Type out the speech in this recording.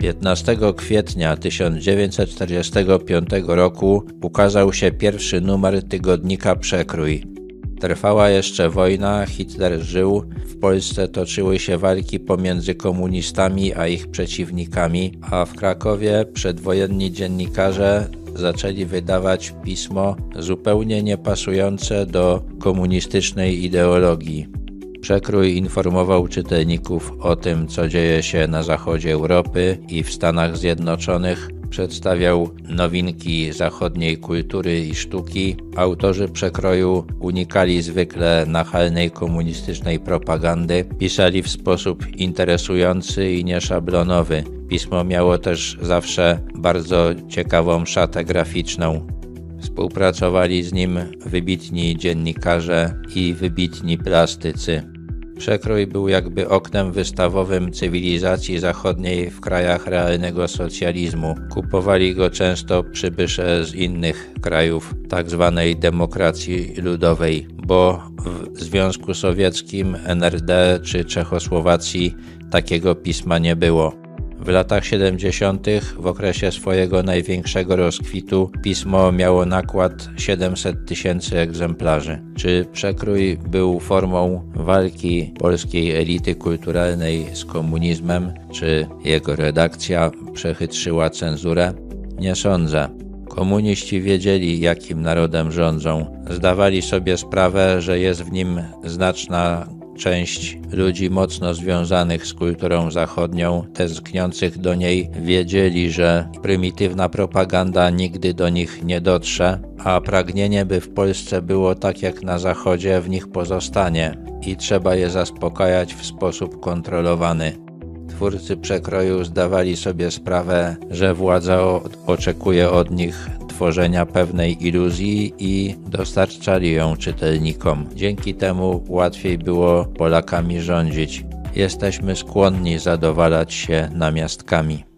15 kwietnia 1945 roku ukazał się pierwszy numer tygodnika Przekrój. Trwała jeszcze wojna, Hitler żył, w Polsce toczyły się walki pomiędzy komunistami a ich przeciwnikami, a w Krakowie przedwojenni dziennikarze zaczęli wydawać pismo zupełnie niepasujące do komunistycznej ideologii. Przekrój informował czytelników o tym, co dzieje się na zachodzie Europy i w Stanach Zjednoczonych, przedstawiał nowinki zachodniej kultury i sztuki. Autorzy przekroju unikali zwykle nachalnej komunistycznej propagandy, pisali w sposób interesujący i nieszablonowy. Pismo miało też zawsze bardzo ciekawą szatę graficzną. Współpracowali z nim wybitni dziennikarze i wybitni plastycy. Przekrój był jakby oknem wystawowym cywilizacji zachodniej w krajach realnego socjalizmu. Kupowali go często przybysze z innych krajów tzw. Tak demokracji ludowej, bo w Związku Sowieckim, NRD czy Czechosłowacji takiego pisma nie było. W latach 70., w okresie swojego największego rozkwitu, pismo miało nakład 700 tysięcy egzemplarzy. Czy przekrój był formą walki polskiej elity kulturalnej z komunizmem, czy jego redakcja przechytrzyła cenzurę? Nie sądzę. Komuniści wiedzieli, jakim narodem rządzą. Zdawali sobie sprawę, że jest w nim znaczna Część ludzi mocno związanych z kulturą zachodnią, tęskniących do niej, wiedzieli, że prymitywna propaganda nigdy do nich nie dotrze, a pragnienie, by w Polsce było tak jak na Zachodzie, w nich pozostanie i trzeba je zaspokajać w sposób kontrolowany. Twórcy przekroju zdawali sobie sprawę, że władza oczekuje od nich tworzenia pewnej iluzji i dostarczali ją czytelnikom. Dzięki temu łatwiej było Polakami rządzić. Jesteśmy skłonni zadowalać się namiastkami.